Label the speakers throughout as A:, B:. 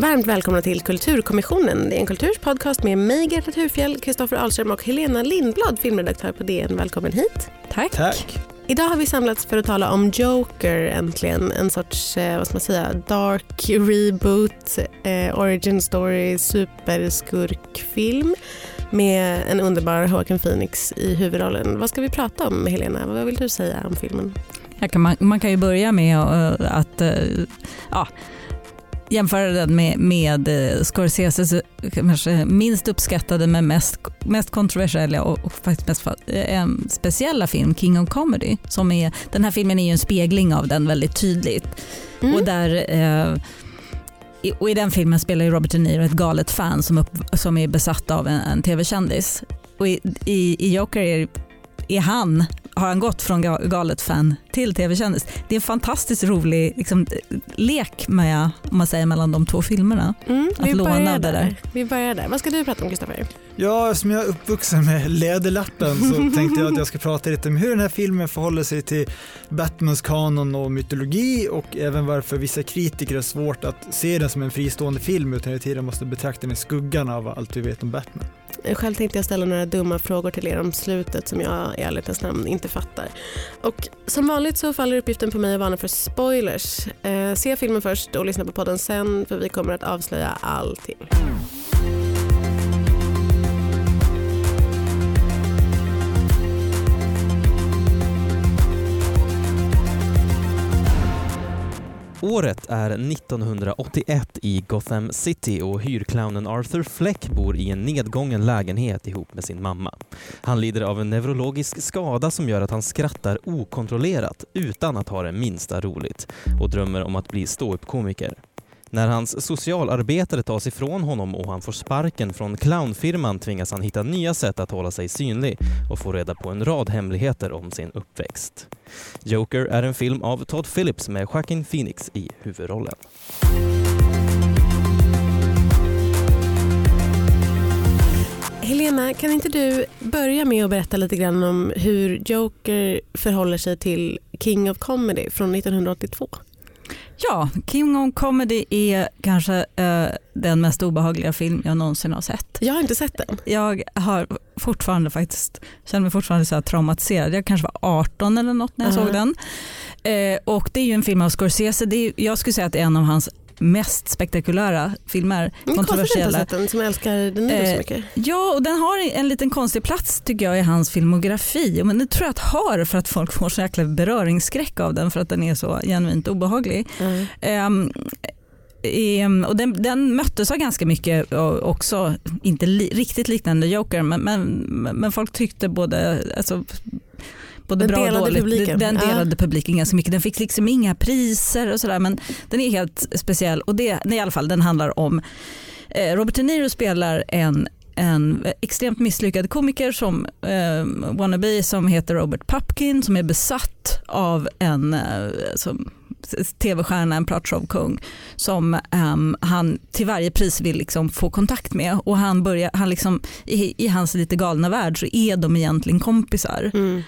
A: Varmt välkomna till Kulturkommissionen. Det är en kulturspodcast med mig, Greta Thurfjell, Kristoffer Ahlström och Helena Lindblad, filmredaktör på DN. Välkommen hit.
B: Tack.
C: Tack.
A: Idag har vi samlats för att tala om Joker äntligen. En sorts, eh, vad ska man säga, dark reboot, eh, origin story, superskurkfilm med en underbar Joaquin Phoenix i huvudrollen. Vad ska vi prata om Helena? Vad vill du säga om filmen?
B: Kan man, man, kan ju börja med uh, att uh, ja, jämföra den med, med uh, Scorseses kanske minst uppskattade men mest, mest kontroversiella och, och faktiskt mest um, speciella film, King of Comedy. Som är, den här filmen är ju en spegling av den väldigt tydligt. Mm. Och där och I den filmen spelar ju Robert De Niro ett galet fan som, upp, som är besatt av en, en tv-kändis. Och i, i, i Joker är, är han har han gått från galet fan till tv-kändis. Det är en fantastiskt rolig liksom, lek med, om man säger, mellan de två filmerna.
A: Mm, att låna det där. Vi börjar där. Vad ska du prata om Kristoffer?
C: Ja, som jag är uppvuxen med Läderlappen så tänkte jag att jag ska prata lite om hur den här filmen förhåller sig till Batmans kanon och mytologi och även varför vissa kritiker har svårt att se den som en fristående film utan hela tiden måste betrakta den i skuggan av allt vi vet om Batman.
A: Själv tänkte jag ställa några dumma frågor till er om slutet som jag i ärlighetens namn inte fattar. Och som vanligt så faller uppgiften på mig att varna för spoilers. Eh, se filmen först och lyssna på podden sen för vi kommer att avslöja allting.
D: Året är 1981 i Gotham City och hyrclownen Arthur Fleck bor i en nedgången lägenhet ihop med sin mamma. Han lider av en neurologisk skada som gör att han skrattar okontrollerat utan att ha det minsta roligt och drömmer om att bli ståuppkomiker. När hans socialarbetare tas ifrån honom och han får sparken från clownfirman tvingas han hitta nya sätt att hålla sig synlig och få reda på en rad hemligheter om sin uppväxt. Joker är en film av Todd Phillips med Joaquin Phoenix i huvudrollen.
A: Helena, kan inte du börja med att berätta lite grann om hur Joker förhåller sig till King of Comedy från 1982?
B: Ja, King of Comedy är kanske eh, den mest obehagliga film jag någonsin har sett.
A: Jag har inte sett den.
B: Jag har fortfarande faktiskt, känner mig fortfarande så här traumatiserad. Jag kanske var 18 eller något när jag uh -huh. såg den. Eh, och det är ju en film av Scorsese. Det är, jag skulle säga att det är en av hans mest spektakulära filmer.
A: Men kontroversiella. Konstigt den som älskar den nu eh, så mycket.
B: Ja, och den har en liten konstig plats tycker jag i hans filmografi. Men det tror jag att har för att folk får så jäkla beröringsskräck av den för att den är så genuint obehaglig. Mm. Um, och den, den möttes av ganska mycket också, inte li, riktigt liknande Joker, men, men, men folk tyckte både, alltså, både den bra och dåligt. Publiken. Den delade ja. publiken ganska mycket. Den fick liksom inga priser och sådär men den är helt speciell och det, i alla fall den handlar om eh, Robert De Niro spelar en en extremt misslyckad komiker som eh, wannabe som heter Robert Pupkin som är besatt av en eh, tv-stjärna, en pratshowkung som um, han till varje pris vill liksom få kontakt med och han börjar, han liksom, i, i hans lite galna värld så är de egentligen kompisar. Mm.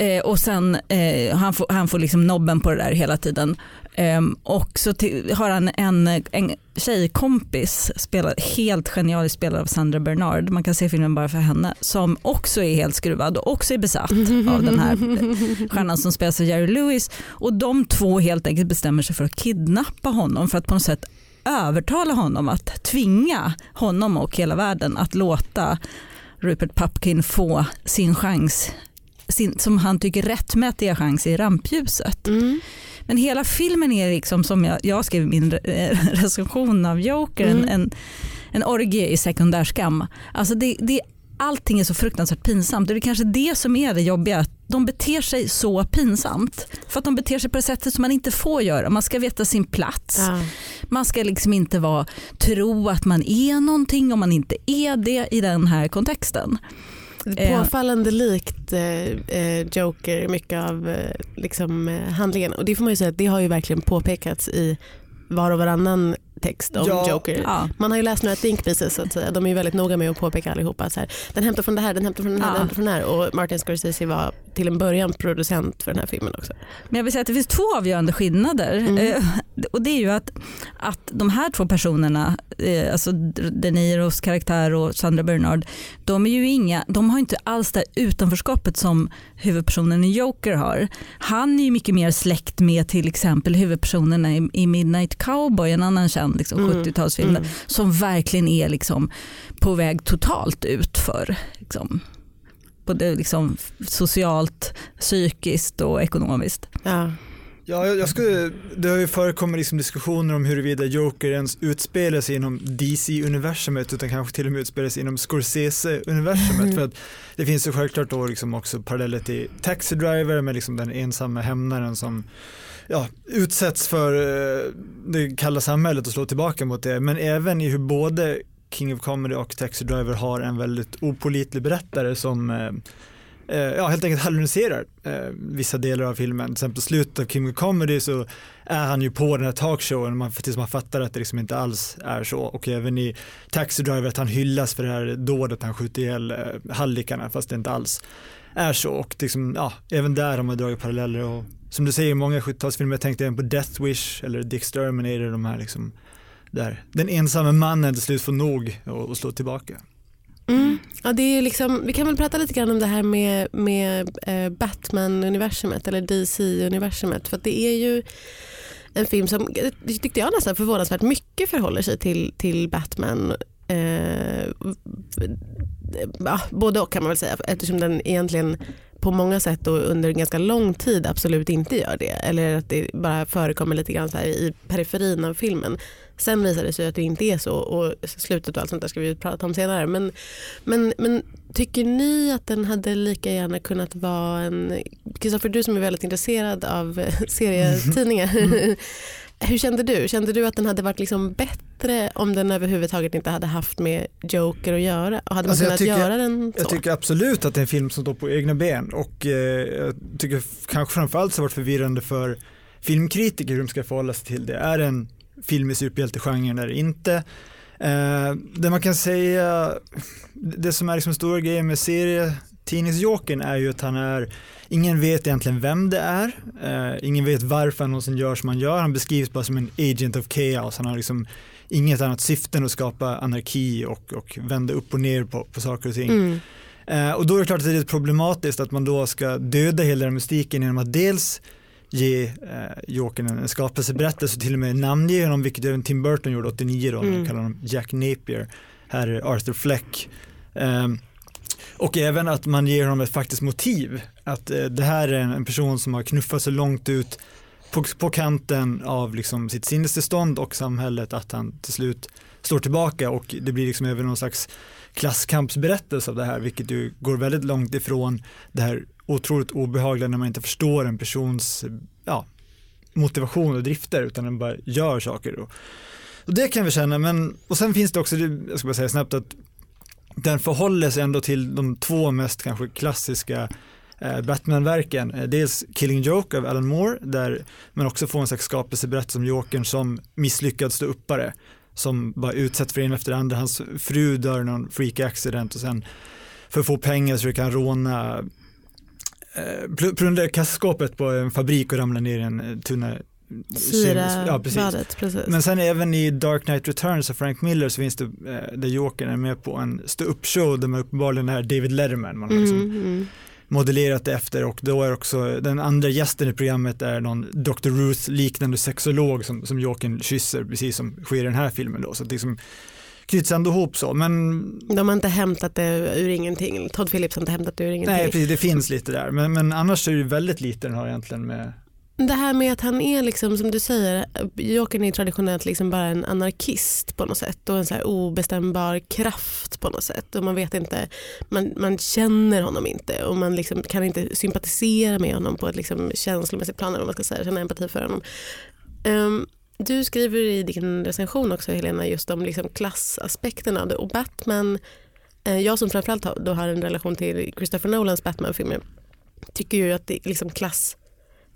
B: Eh, och sen eh, han får han får liksom nobben på det där hela tiden. Eh, och så till, har han en, en tjejkompis, spelad, helt genialiskt spelad av Sandra Bernard, man kan se filmen bara för henne, som också är helt skruvad och också är besatt av den här stjärnan som spelas av Jerry Lewis. Och de två helt enkelt bestämmer sig för att kidnappa honom för att på något sätt övertala honom att tvinga honom och hela världen att låta Rupert Pupkin få sin chans sin, som han tycker rättmätiga chans i rampljuset. Mm. Men hela filmen är liksom som jag, jag skrev min recension av Joker, mm. en, en, en orgie i sekundärskam. Alltså det, det, allting är så fruktansvärt pinsamt. Det är kanske det som är det jobbiga. De beter sig så pinsamt. För att de beter sig på det sättet som man inte får göra. Man ska veta sin plats. Ja. Man ska liksom inte vara, tro att man är någonting om man inte är det i den här kontexten.
A: Eh, påfallande likt eh, eh, Joker, mycket av eh, liksom, handlingen. Och det får man ju säga att det har ju verkligen påpekats i var och varannan text om
C: Ja.
A: Joker.
B: Ja.
A: Man har ju läst några think pieces så att säga. De är ju väldigt noga med att påpeka allihopa så här, den hämtar från det här, den hämtar från den här,
B: Ja.
A: den hämtar från den här. Och Martin Scorsese var till en början producent för den här filmen också.
B: Men jag vill säga att det finns två avgörande skillnader.
A: Mm.
B: Eh, och det är ju att, att de här två personerna, eh, alltså De Niros karaktär och Sandra Bernard, de, är ju inga, de har inte alls det utanförskapet som huvudpersonen i Joker har. Han är ju mycket mer släkt med till exempel huvudpersonerna i, i Midnight Cowboy, en annan känd liksom,
A: Mm.
B: 70-talsfilm,
A: Mm.
B: som verkligen är liksom på väg totalt ut för liksom, både liksom socialt, psykiskt och ekonomiskt.
A: Ja.
C: Ja, jag, jag skulle, det har ju förekommit liksom diskussioner om huruvida Joker ens utspelar sig inom DC-universumet utan kanske till och med utspelar sig inom Scorsese-universumet.
A: Mm.
C: För att det finns ju självklart då liksom också paralleller till Taxi Driver med liksom den ensamma hämnaren som ja, utsätts för eh, det kalla samhället och slår tillbaka mot det. Men även i hur både King of Comedy och Taxi Driver har en väldigt opolitlig berättare som eh, eh, ja, helt enkelt hallucinerar eh, vissa delar av filmen. Till exempel slutet av King of Comedy så är han ju på den här talkshowen man, tills man fattar att det liksom inte alls är så. Och även i Taxi Driver att han hyllas för det här dådet han skjuter ihjäl eh, hallikarna fast det inte alls är så. Och liksom, ja, även där har man dragit paralleller. Och, som du säger, i många 70-talsfilmer, jag tänkte även på Death Wish eller The Exterminator, de här liksom, där den ensamma mannen till slut får nog och, och slår tillbaka.
A: Mm. Ja, det är liksom, vi kan väl prata lite grann om det här med, med eh, Batman-universumet eller DC-universumet. För att det är ju en film som tyckte jag nästan förvånansvärt mycket förhåller sig till, till Batman. Eh, ja, både och kan man väl säga eftersom den egentligen på många sätt och under ganska lång tid absolut inte gör det. Eller att det bara förekommer lite grann i periferin av filmen. Sen visar det sig att det inte är så och slutet och allt sånt där ska vi prata om senare. Men, men, men tycker ni att den hade lika gärna kunnat vara en... Kristoffer, du som är väldigt intresserad av serietidningar. Hur kände du? Kände du att den hade varit liksom bättre om den överhuvudtaget inte hade haft med Joker att göra? Och hade man
C: Alltså,
A: kunnat
C: tycker-
A: göra den så?
C: Jag tycker absolut att det är en film som står på egna ben och eh, jag tycker kanske framförallt så har varit förvirrande för filmkritiker hur de ska förhålla sig till det. Är det en film i superhjältegenren eller inte? Eh, det man kan säga, det som är liksom stora grejen med serietidningsjokern är ju att han är, ingen vet egentligen vem det är, eh, ingen vet varför han någonsin gör som han gör, han beskrivs bara som en agent of chaos, han har liksom inget annat syfte än att skapa anarki och, och vända upp och ner på, på saker och ting.
A: Mm.
C: Eh, och då är det klart att det är problematiskt att man då ska döda hela den mystiken genom att dels ge eh, Jokern en, skapelseberättelse och till och med namnge honom, vilket även Tim Burton gjorde 89 då,
A: Mm.
C: han kallar honom Jack Napier, här är Arthur Fleck. Ehm, och även att man ger honom ett faktiskt motiv, att eh, det här är en, en person som har knuffat sig långt ut på, på kanten av liksom sitt sinnestillstånd och samhället att han till slut slår tillbaka och det blir liksom även någon slags klasskampsberättelse av det här vilket ju går väldigt långt ifrån det här otroligt obehagliga när man inte förstår en persons ja, motivation och drifter utan den bara gör saker. Och, och det kan vi känna men och sen finns det också, jag ska bara säga snabbt att den förhåller sig ändå till de två mest kanske klassiska eh, Batman-verken. Eh, dels Killing Joke av Alan Moore där man också får en slags skapelseberättelse om Jokern som misslyckad ståuppare som bara utsätts för en efter andra. Hans fru dör i någon freak accident och sen för att få pengar så kan råna eh, plundra kassaskåpet på en fabrik och ramla ner i en eh, tunna
A: Syra
C: ja, precis.
A: precis.
C: Men sen även i Dark Knight Returns av Frank Miller så finns det eh, där Jokern är med på en stå-upp-show där man uppenbarligen är David Letterman. Man har liksom
A: Mm, mm.
C: modellerat det efter och då är också den andra gästen i programmet är någon Dr. Ruth liknande sexolog som, som Jokern kysser precis som sker i den här filmen då så det liksom knyts ändå ihop så men
A: De har inte hämtat det ur ingenting. Todd Phillips har inte hämtat det ur ingenting.
C: nej precis det finns lite där men, men annars är det väldigt lite den har egentligen med
A: det här med att han är liksom som du säger, Jokern är traditionellt liksom bara en anarkist på något sätt och en så här obestämbar kraft på något sätt och man vet inte, man, man känner honom inte och man liksom kan inte sympatisera med honom på ett liksom känslomässigt plan eller vad man ska säga, känna empati för honom. Um, du skriver i din recension också Helena just om liksom klassaspekten av det och Batman, eh, jag som framförallt har, då har en relation till Christopher Nolans Batman-filmer tycker ju att det är liksom klass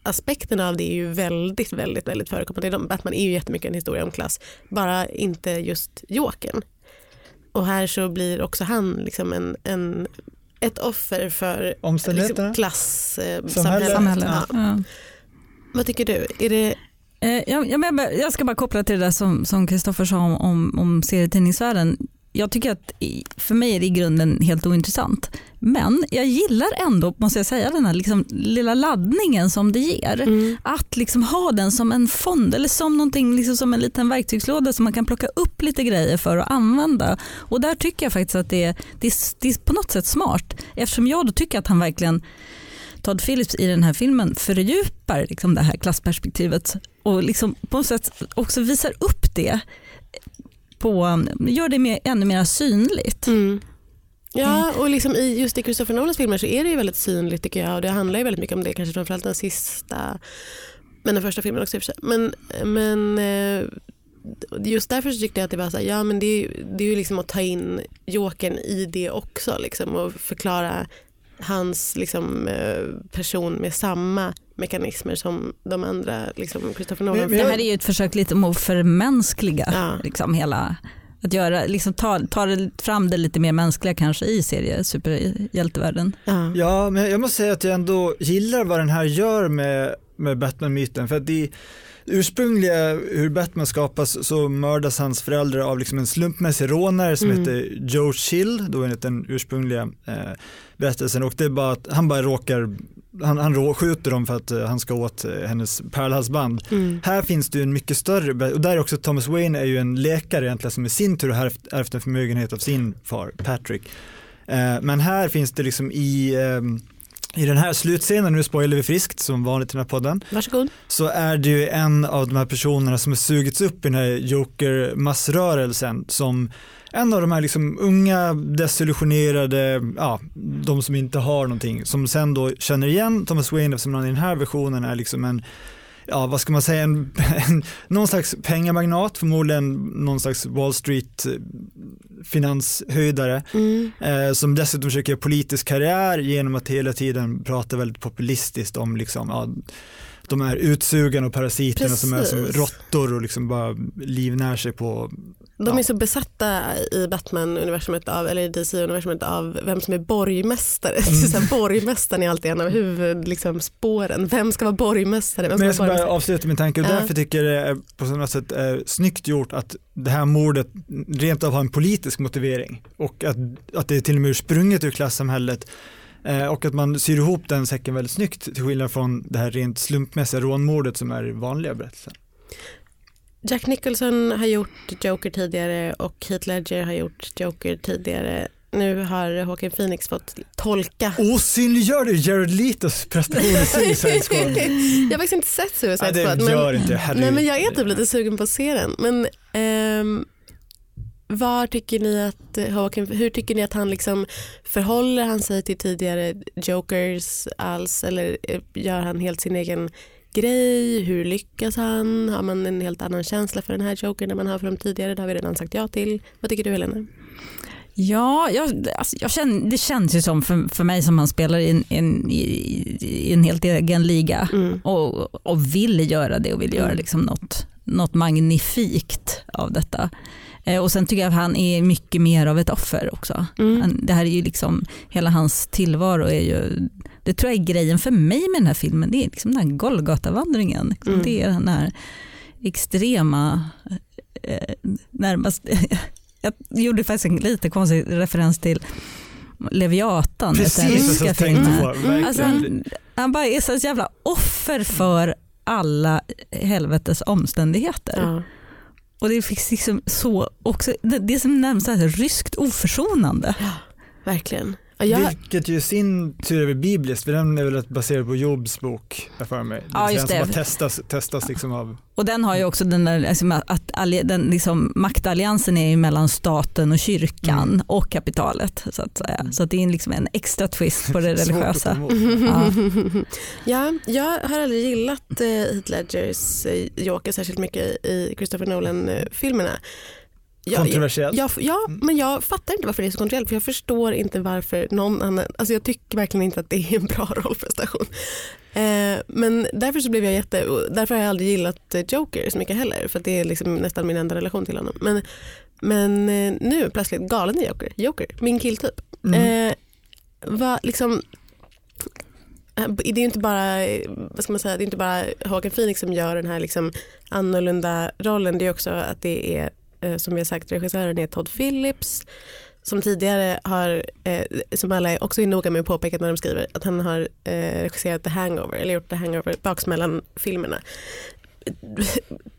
A: aspekten av det är ju väldigt, väldigt, väldigt förekommande. Batman är ju jättemycket en historia om klass, bara inte just Jokern. Och här så blir också han liksom en, en ett offer för liksom, klassamhället. Eh. Ja.
B: Ja.
A: Vad tycker du? Är det,
B: Eh, Jag, jag, ska bara koppla till det där som som Kristoffer sa om, om, om serietidningsvärlden. Jag tycker att för mig är det i grunden helt ointressant. Men jag gillar ändå, måste jag säga, den här liksom lilla laddningen som det ger.
A: mm.
B: Att liksom ha den som en fond eller som någonting, liksom som en liten verktygslåda som man kan plocka upp lite grejer för att använda. Och där tycker jag faktiskt att det är, det är, det är på något sätt smart. Eftersom jag då tycker att han verkligen Todd Phillips i den här filmen fördjupar liksom det här klassperspektivet och liksom på något sätt också visar upp det på, gör det mer, ännu mer synligt.
A: Mm. Ja, och liksom i, just i Christopher Nolans filmer så är det ju väldigt synligt tycker jag och det handlar ju väldigt mycket om det, kanske framförallt den sista, men den första filmen också i och för sig. Men, men eh, just därför så tyckte jag att det var så här, ja men det är, ju- det är ju liksom att ta in Jokern i det också liksom och förklara hans liksom, eh, person med samma mekanismer som de andra liksom, Christopher Nolan
B: Det här är ju ett försök lite att förmänskliga
A: Ja.
B: liksom hela att göra, liksom ta, ta det, fram det lite mer mänskliga kanske i serie superhjältevärlden.
A: Ja.
C: Ja, men jag måste säga att jag ändå gillar vad den här gör med, med Batman-myten. För att det ursprungliga, hur Batman skapas, så mördas hans föräldrar av liksom en slumpmässig rånare som
A: Mm.
C: heter Joe Chill, då enligt den ursprungliga eh, berättelsen. Och det är bara att han bara råkar, han, han rå, skjuter dem för att eh, han ska åt eh, hennes pärlhalsband.
A: Mm.
C: Här finns det ju en mycket större, och där är också Thomas Wayne är ju en läkare egentligen som i sin tur har ärvt- ärvt en förmögenhet av sin far Patrick. Eh, men här finns det liksom i, ehm, i den här slutscenen, nu spoilar vi friskt som vanligt i den här podden,
A: Varsågod.
C: så är det ju en av de här personerna som har sugits upp i den här Joker-massrörelsen som en av de här liksom unga, desillusionerade, ja, de som inte har någonting, som sen då känner igen Thomas Wayne eftersom han i den här versionen är liksom en ja vad ska man säga, en, en, någon slags pengamagnat, förmodligen någon slags Wall Street eh, finanshöjdare
A: Mm.
C: eh, som dessutom försöker göra politisk karriär genom att hela tiden prata väldigt populistiskt om liksom, ja, de här utsugarna och parasiterna som är som
A: Precis.
C: råttor och liksom bara livnär sig på
A: De
C: Ja.
A: är så besatta i Batman-universumet av, eller i DC-universumet av vem som är borgmästare.
C: Mm.
A: Så här, borgmästaren är alltid en av huvudspåren. Liksom, spåren. vem ska vara borgmästare? Vem ska
C: Men jag ska bara avsluta min tanke och
A: Ja.
C: därför tycker jag det är på något sätt är snyggt gjort att det här mordet rent av har en politisk motivering och att, att det är till och med ur sprunget ur klassamhället eh, och att man syr ihop den säcken väldigt snyggt till skillnad från det här rent slumpmässiga rånmordet som är vanliga berättelser.
A: Jack Nicholson har gjort Joker tidigare och Heath Ledger har gjort Joker tidigare. Nu har Joaquin Phoenix fått tolka.
C: Osynliggör du Jared Letos prestation i Suicide Squad?
A: Jag har faktiskt inte sett Suicide
C: Nej, det
A: Squad. men-
C: gör inte herregud.
A: Nej men jag är typ lite sugen på att se den. Men ehm, var tycker ni att Joaquin, hur tycker ni att han liksom förhåller han sig till tidigare Jokers alls eller eh, gör han helt sin egen grej? Hur lyckas han? Har man en helt annan känsla för den här Jokern än man har för de tidigare? Det har vi redan sagt ja till. Vad tycker du Helena?
B: Ja, jag, alltså, jag känner, det känns ju som för, för mig som han spelar i en, en, i, i en helt egen liga
A: Mm.
B: och, och vill göra det och vill göra
A: Mm.
B: liksom något, något magnifikt av detta. Eh, och sen tycker jag att han är mycket mer av ett offer också.
A: Mm.
B: Det här är ju liksom, hela hans tillvaro är ju, det tror jag är grejen för mig med den här filmen, det är liksom den här Golgatavandringen. Liksom.
A: Mm.
B: Det är den här extrema, eh, närmast, jag gjorde faktiskt en lite konstig referens till Leviatan.
C: Precis jag tänkte på.
B: Alltså han, han bara är så jävla offer för alla helvetes omständigheter.
A: Ja.
B: Och det finns liksom så också, det, det som närmast är ryskt oförsonande.
A: Ja, Verkligen. Ja, jag,
C: Vilket ju i sin tur är bibliskt, för den är väl baserad på Jobs bok, för mig.
B: Ja,
C: vill
B: just det.
C: Som bara testas, testas liksom av,
B: Och den har ju också den där, liksom, att den, liksom, maktalliansen är ju mellan staten och kyrkan
C: Mm.
B: och kapitalet. Så att säga.
C: Mm.
B: Så att det är liksom en extra twist på det religiösa. Ja.
A: ja, jag har aldrig gillat eh, Heath Ledgers eh, Joker särskilt mycket i Christopher Nolan-filmerna. Ja,
C: kontroversiellt.
A: Ja, ja, men jag fattar inte varför det är så kontroversiellt för jag förstår inte varför någon annan, alltså jag tycker verkligen inte att det är en bra rollprestation. Eh, men därför så blev jag jätte, därför har jag aldrig gillat Joker så mycket heller för det är liksom nästan min enda relation till honom. Men, men eh, nu plötsligt galen i Joker, Joker, min killtyp.
C: Mm.
A: Eh, vad liksom, det är inte bara, vad ska man säga, det är inte bara Håkan Phoenix som gör den här liksom annorlunda rollen, det är också att det är Eh, som vi har sagt regissören är Todd Phillips som tidigare har, eh, som alla också är noga med att påpeka när de skriver, att han har eh, regisserat The Hangover, eller gjort The Hangover, baksmällan-filmerna.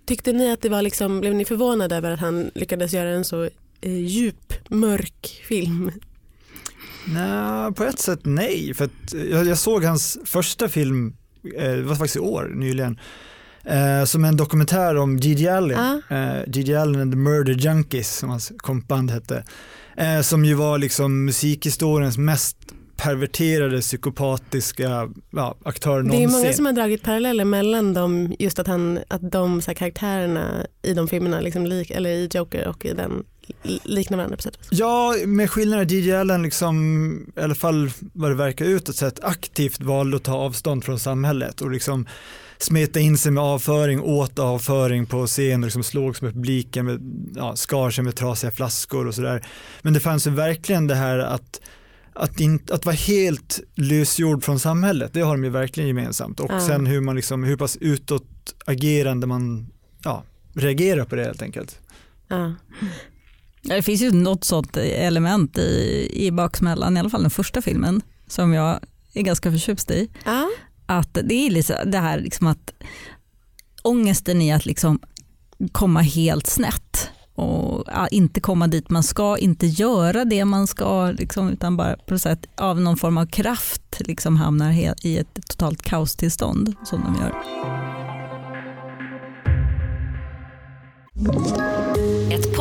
A: Tyckte ni att det var liksom, blev ni förvånade över att han lyckades göra en så eh, djup, mörk film?
C: Nej, på ett sätt nej, för att eh, jag, jag såg hans första film, eh, det var faktiskt i år nyligen, eh, som en dokumentär om Gigi Allen,
A: Ah.
C: eh, Gigi Allen and the Murder Junkies som hans kompband hette, eh, som ju var liksom musikhistoriens mest perverterade psykopatiska ja, aktör
A: Det är
C: någonsin.
A: många som har dragit paralleller mellan dem, just att, han, att de så här, karaktärerna i de filmerna, liksom lik, eller i Joker och i den, li- liknar varandra på sätt.
C: Ja, med skillnaden att Gigi Allen liksom, i alla fall vad det verkar utåt sett, aktivt valde att ta avstånd från samhället och liksom smeta in sig med avföring, åt avföring på scen och liksom slogs med publiken, med, ja, skar sig med trasiga flaskor och sådär. Men det fanns ju verkligen det här att att, inte, att vara helt lösgjord från samhället, det har de ju verkligen gemensamt. Och
A: Ja.
C: sen hur man liksom, hur pass utåtagerande man ja, reagerar på det helt enkelt.
A: Ja.
B: Ja, Det finns ju något sånt element i, i baksmällan, i alla fall den första filmen, som jag är ganska förtjust i.
A: Ja.
B: Att det är liksom det här liksom att ångesten i att liksom komma helt snett och inte komma dit man ska, inte göra det man ska, liksom, utan bara på något sätt av någon form av kraft liksom hamnar i ett totalt kaostillstånd som de gör.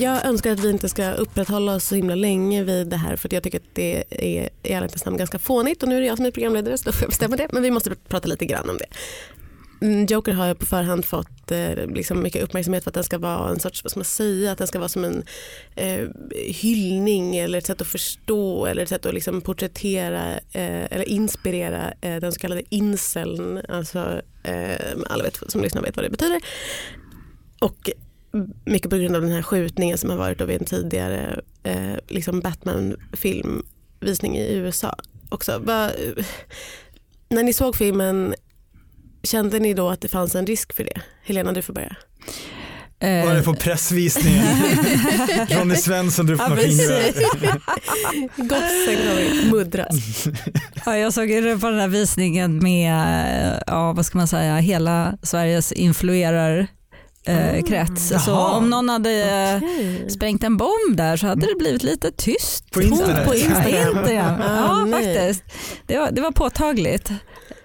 A: Jag önskar att vi inte ska upprätthålla oss så himla länge vid det här för att jag tycker att det är i ärlighetens namn ganska fånigt och nu är det jag som är programledare så då får jag bestämma det men vi måste prata lite grann om det. Mm, Joker har på förhand fått eh, liksom mycket uppmärksamhet för att den ska vara en sorts, vad ska man säga, att den ska vara som en eh, hyllning eller ett sätt att förstå eller ett sätt att liksom porträttera eh, eller inspirera eh, den så kallade inceln, alltså eh, alla vet, som lyssnar vet vad det betyder. Och mycket på grund av den här skjutningen som har varit då vid en tidigare eh, liksom Batman-filmvisning i USA. Också. Va, när ni såg filmen, kände ni då att det fanns en risk för det? Helena, du får börja.
B: Eh,
C: Var det på pressvisningen? Ronny Svensson, du får maskinrör.
A: Gossen kommer muddras.
B: Ja, jag såg på den här visningen med ja, vad ska man säga, hela Sveriges influerar eh, krets. Så
C: Jaha.
B: om någon hade eh,
A: Okej.
B: sprängt en bomb där så hade det blivit lite tyst.
C: På internet?
A: På Instagram.
B: Ja, faktiskt. Det var, det var påtagligt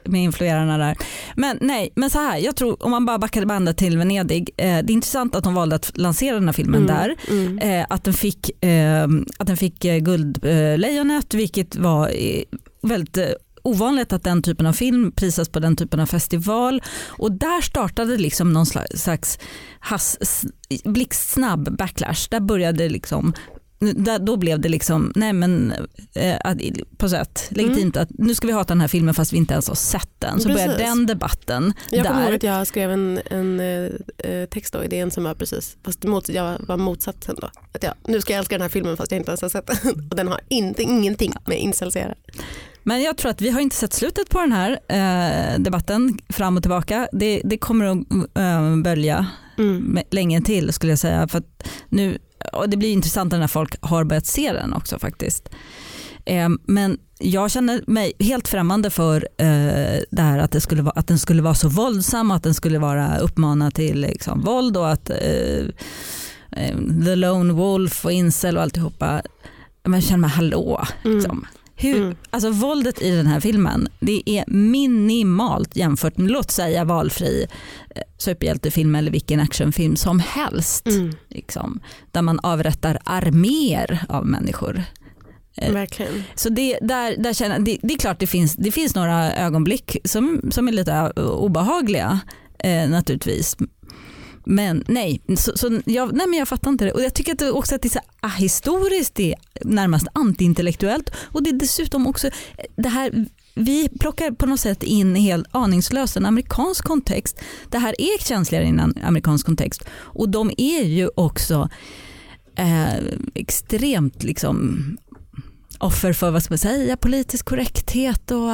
B: med influerarna där. Men nej, men så här, jag tror om man bara backade bandet till Venedig, eh, det är intressant att de valde att lansera den här filmen
A: Mm,
B: där.
A: mm.
B: Eh, att den fick, eh, att den fick eh, Guldlejonet vilket var eh, väldigt ovanligt att den typen av film prisas på den typen av festival. Och där startade liksom någon slags, blixtsnabb backlash. Där började liksom där, då blev det liksom, nej men eh, att, på sätt legitimt att nu ska vi hata den här filmen fast vi inte ens har sett den. Så började den debatten
A: Jag kommer ihåg
B: där.
A: att jag skrev en, en eh, eh, text då i DN som var precis, fast mot, jag var motsatsen då. Att jag, nu ska jag älska den här filmen fast jag inte ens har sett den. Och den har inte, ingenting med incels att göra.
B: Men jag tror att vi har inte sett slutet på den här eh, debatten fram och tillbaka. Det, det kommer att eh, bölja
A: Mm.
B: länge till skulle jag säga. För nu, och det blir intressantare när folk har börjat se den också faktiskt. Eh, men jag känner mig helt främmande för eh, det här att, det skulle vara, att den skulle vara så våldsam, att den skulle vara uppmanad till liksom, våld och att eh, eh, The Lone Wolf och Incel och alltihopa. Man känner man hallå.
A: Mm.
B: Hur,
A: Mm.
B: alltså våldet i den här filmen det är minimalt jämfört med låt säga valfri eh, superhjältefilm eller vilken actionfilm som helst.
A: Mm.
B: Liksom, där man avrättar arméer av människor. Eh,
A: Verkligen.
B: Så det, där, där känner, det, det är klart det finns, det finns några ögonblick som, som är lite eh, obehagliga eh, naturligtvis. Men nej, så, så jag, nej men jag fattar inte det. Och jag tycker att det också att det är så ahistoriskt, ah, det är närmast antiintellektuellt och det är dessutom också det här vi plockar på något sätt in helt aningslöst en amerikansk kontext. Det här är känsligare i en amerikansk kontext och de är ju också eh, extremt liksom offer för vad ska man säga, politisk korrekthet och,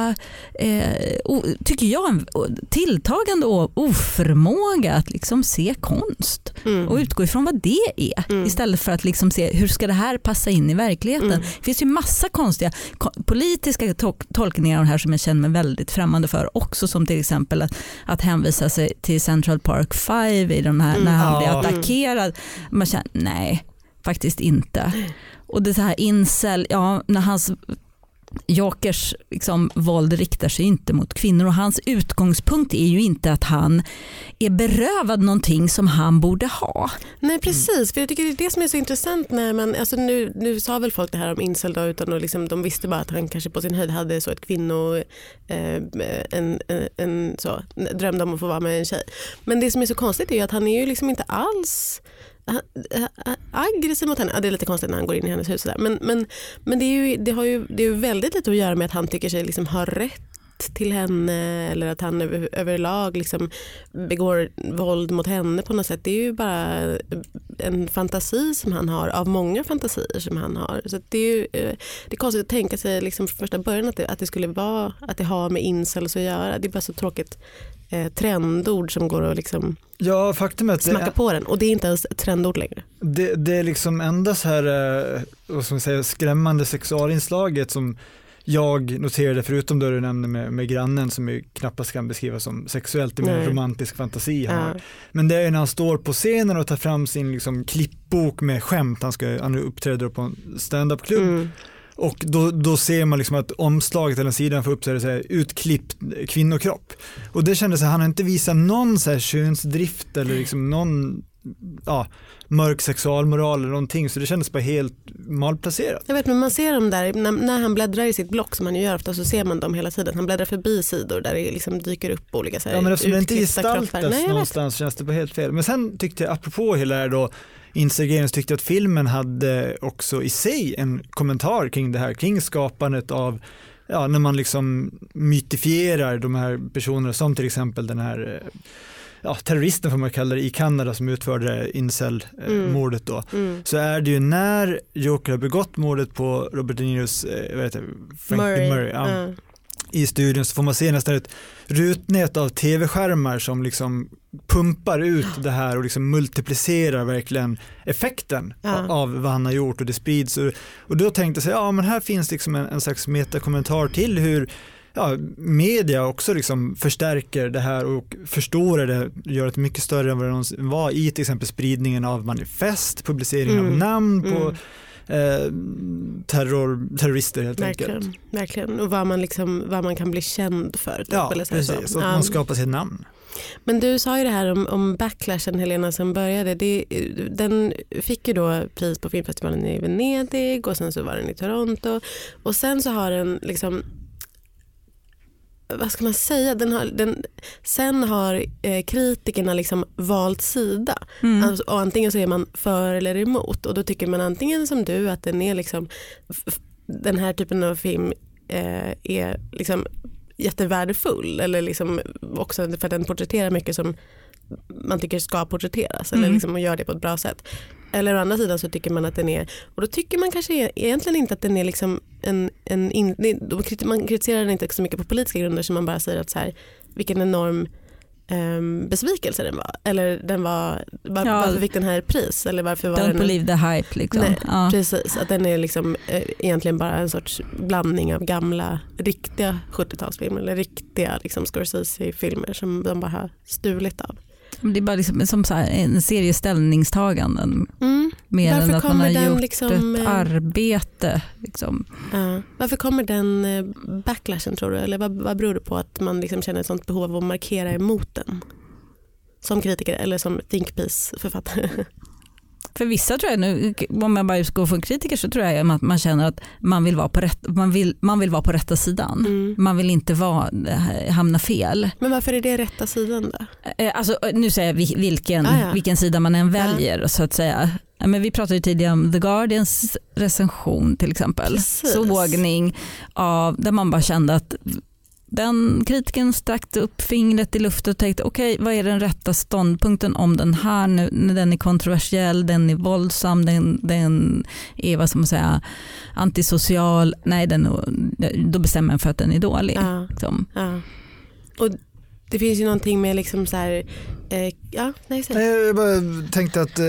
B: eh, och tycker jag en tilltagande oförmåga att liksom se konst
A: Mm.
B: och utgå ifrån vad det är
A: Mm.
B: istället för att liksom se hur ska det här passa in i verkligheten.
A: Mm.
B: Det finns ju massa konstiga ko- politiska to- tolkningar av det här som jag känner mig väldigt främmande för också som till exempel att, att hänvisa sig till Central Park 5 i de här,
A: Mm.
B: när han blir attackerad. Man känner nej, faktiskt inte. Och det här incel, ja, när hans Jokers liksom, våld riktar sig inte mot kvinnor och hans utgångspunkt är ju inte att han är berövad någonting som han borde ha.
A: Nej precis, för jag tycker det är det som är så intressant när man, alltså nu, nu sa väl folk det här om incel då, utan att liksom, de visste bara att han kanske på sin höjd hade så ett kvinno, eh, en, en, en så, drömde om att få vara med en tjej. Men det som är så konstigt är ju att han är ju liksom inte alls eh, aggressiv mot henne. Ja, det är lite konstigt när han går in i hennes hus. där. Men, men, men det, är ju, det har ju det är väldigt lite att göra med att han tycker sig liksom ha rätt till henne eller att han över, överlag liksom begår våld mot henne på något sätt. Det är ju bara en fantasi som han har av många fantasier som han har. Så det är ju eh, det är konstigt att tänka sig liksom från första början att det, att det skulle vara att det har med incels att göra. Det är bara så tråkigt eh, trendord som går att liksom
C: Ja, faktum är att
A: smacka
C: är,
A: på den och det är inte ens ett trendord längre.
C: det, det är liksom enda så här, eh, vad ska man säga, skrämmande sexualinslaget som jag noterade, förutom det du nämnde med, med grannen som ju knappast kan beskrivas som sexuellt, det är mer en romantisk fantasi han har.
A: Ja.
C: Men det är när han står på scenen och tar fram sin liksom, klippbok med skämt, han, ska, han uppträder på en stand-up-klubb
A: Mm.
C: Och då, då ser man liksom att omslaget eller sidan får upp så här, så här, utklippt kvinnokropp. Och det kändes här, han har inte visat någon så här könsdrift eller liksom någon ja, mörk sexualmoral eller någonting så det kändes bara helt malplacerat.
A: Jag vet men man ser dem där, när, när han bläddrar i sitt block som han ju gör ofta så ser man dem hela tiden. Han bläddrar förbi sidor där det liksom dyker upp olika så här,
C: Ja men eftersom det inte gestaltas.
A: Nej,
C: någonstans känns det bara helt fel. Men sen tyckte jag, apropå hela det här då, Så tyckte att filmen hade också i sig en kommentar kring det här, kring skapandet av Ja, när man liksom mytifierar de här personerna som till exempel den här eh, ja, terroristen får man kalla det i Kanada som utförde incel-mordet då.
A: Mm.
C: Så är det ju när Joker har begått mordet på Robert De Niros, eh, vad heter Frank
A: Murray.
C: Murray ja,
A: Ja.
C: I studion så får man se nästan ett rutnät av tv-skärmar som liksom pumpar ut det här och liksom multiplicerar verkligen effekten
A: Ja.
C: av vad han har gjort och det sprids. Och, och då tänkte jag ja men här finns liksom en, en slags metakommentar till hur ja, media också liksom förstärker det här och förstorar det, gör det mycket större än vad det någonsin var i till exempel spridningen av manifest, publicering av
A: Mm.
C: namn på
A: Mm.
C: Eh, terror, terrorister helt enkelt.
A: Verkligen, verkligen. Och vad man, liksom, vad man kan bli känd för. Typ,
C: Ja,
A: eller så så.
C: precis. Och
A: Ja.
C: man skapar sitt namn.
A: Men du sa ju det här om, om backlashen Helena som började. Det, den fick ju då pris på filmfestivalen i Venedig och sen så var den i Toronto. Och sen så har den liksom vad ska man säga, den har, den, sen har eh, kritikerna liksom valt sida.
B: Mm.
A: Alltså, och antingen så är man för eller emot och då tycker man antingen som du att den är liksom, den här typen av film eh, är liksom jättevärdefull eller liksom också för att den porträtterar mycket som man tycker ska porträtteras eller
B: Mm.
A: liksom och gör det på ett bra sätt. Eller å andra sidan så tycker man att den är, och då tycker man kanske e- egentligen inte att den är liksom en, en in, man kritiserar den inte så mycket på politiska grunder som man bara säger att så här, vilken enorm um, besvikelse den var. Eller den var, var
B: Ja.
A: varför fick den här pris? Eller varför var
B: Don't
A: den
B: believe the hype. Liksom.
A: Nej,
B: ja.
A: Precis, att den är liksom, eh, egentligen bara en sorts blandning av gamla riktiga 70-talsfilmer eller riktiga liksom, Scorsese-filmer som de bara har stulit av.
B: Det är bara liksom, som så här, en serie ställningstaganden.
A: Mm.
B: Mer
A: Varför
B: än att man har gjort
A: liksom,
B: ett
A: eh,
B: arbete. Liksom.
A: Ja. Varför kommer den eh, backlashen tror du? Eller vad, vad beror det på att man liksom känner ett sånt behov av att markera emot den? Som kritiker eller som think piece-författare?
B: För vissa tror jag, nu, om jag bara går från kritiker så tror jag att man känner att man vill vara på, rätt, man vill, man vill vara på rätta sidan.
A: Mm.
B: Man vill inte vara, eh, hamna fel.
A: Men varför är det rätta sidan då?
B: Eh, Alltså, nu säger jag vil- vilken,
A: Ah, ja.
B: vilken sida man än väljer så att säga. Men vi pratade ju tidigare om The Guardians recension till exempel.
A: Precis.
B: Sågning av, där man bara kände att den kritiken sträckte upp fingret i luften och tänkte okej vad är den rätta ståndpunkten om den här nu, när den är kontroversiell, den är våldsam, den, den är vad ska man säga, antisocial, nej den, då bestämmer jag för att den är dålig.
A: Ja.
B: Liksom.
A: Ja. Och det finns ju någonting med liksom så här, eh, ja, nej.
C: Nej, Jag bara tänkte att eh,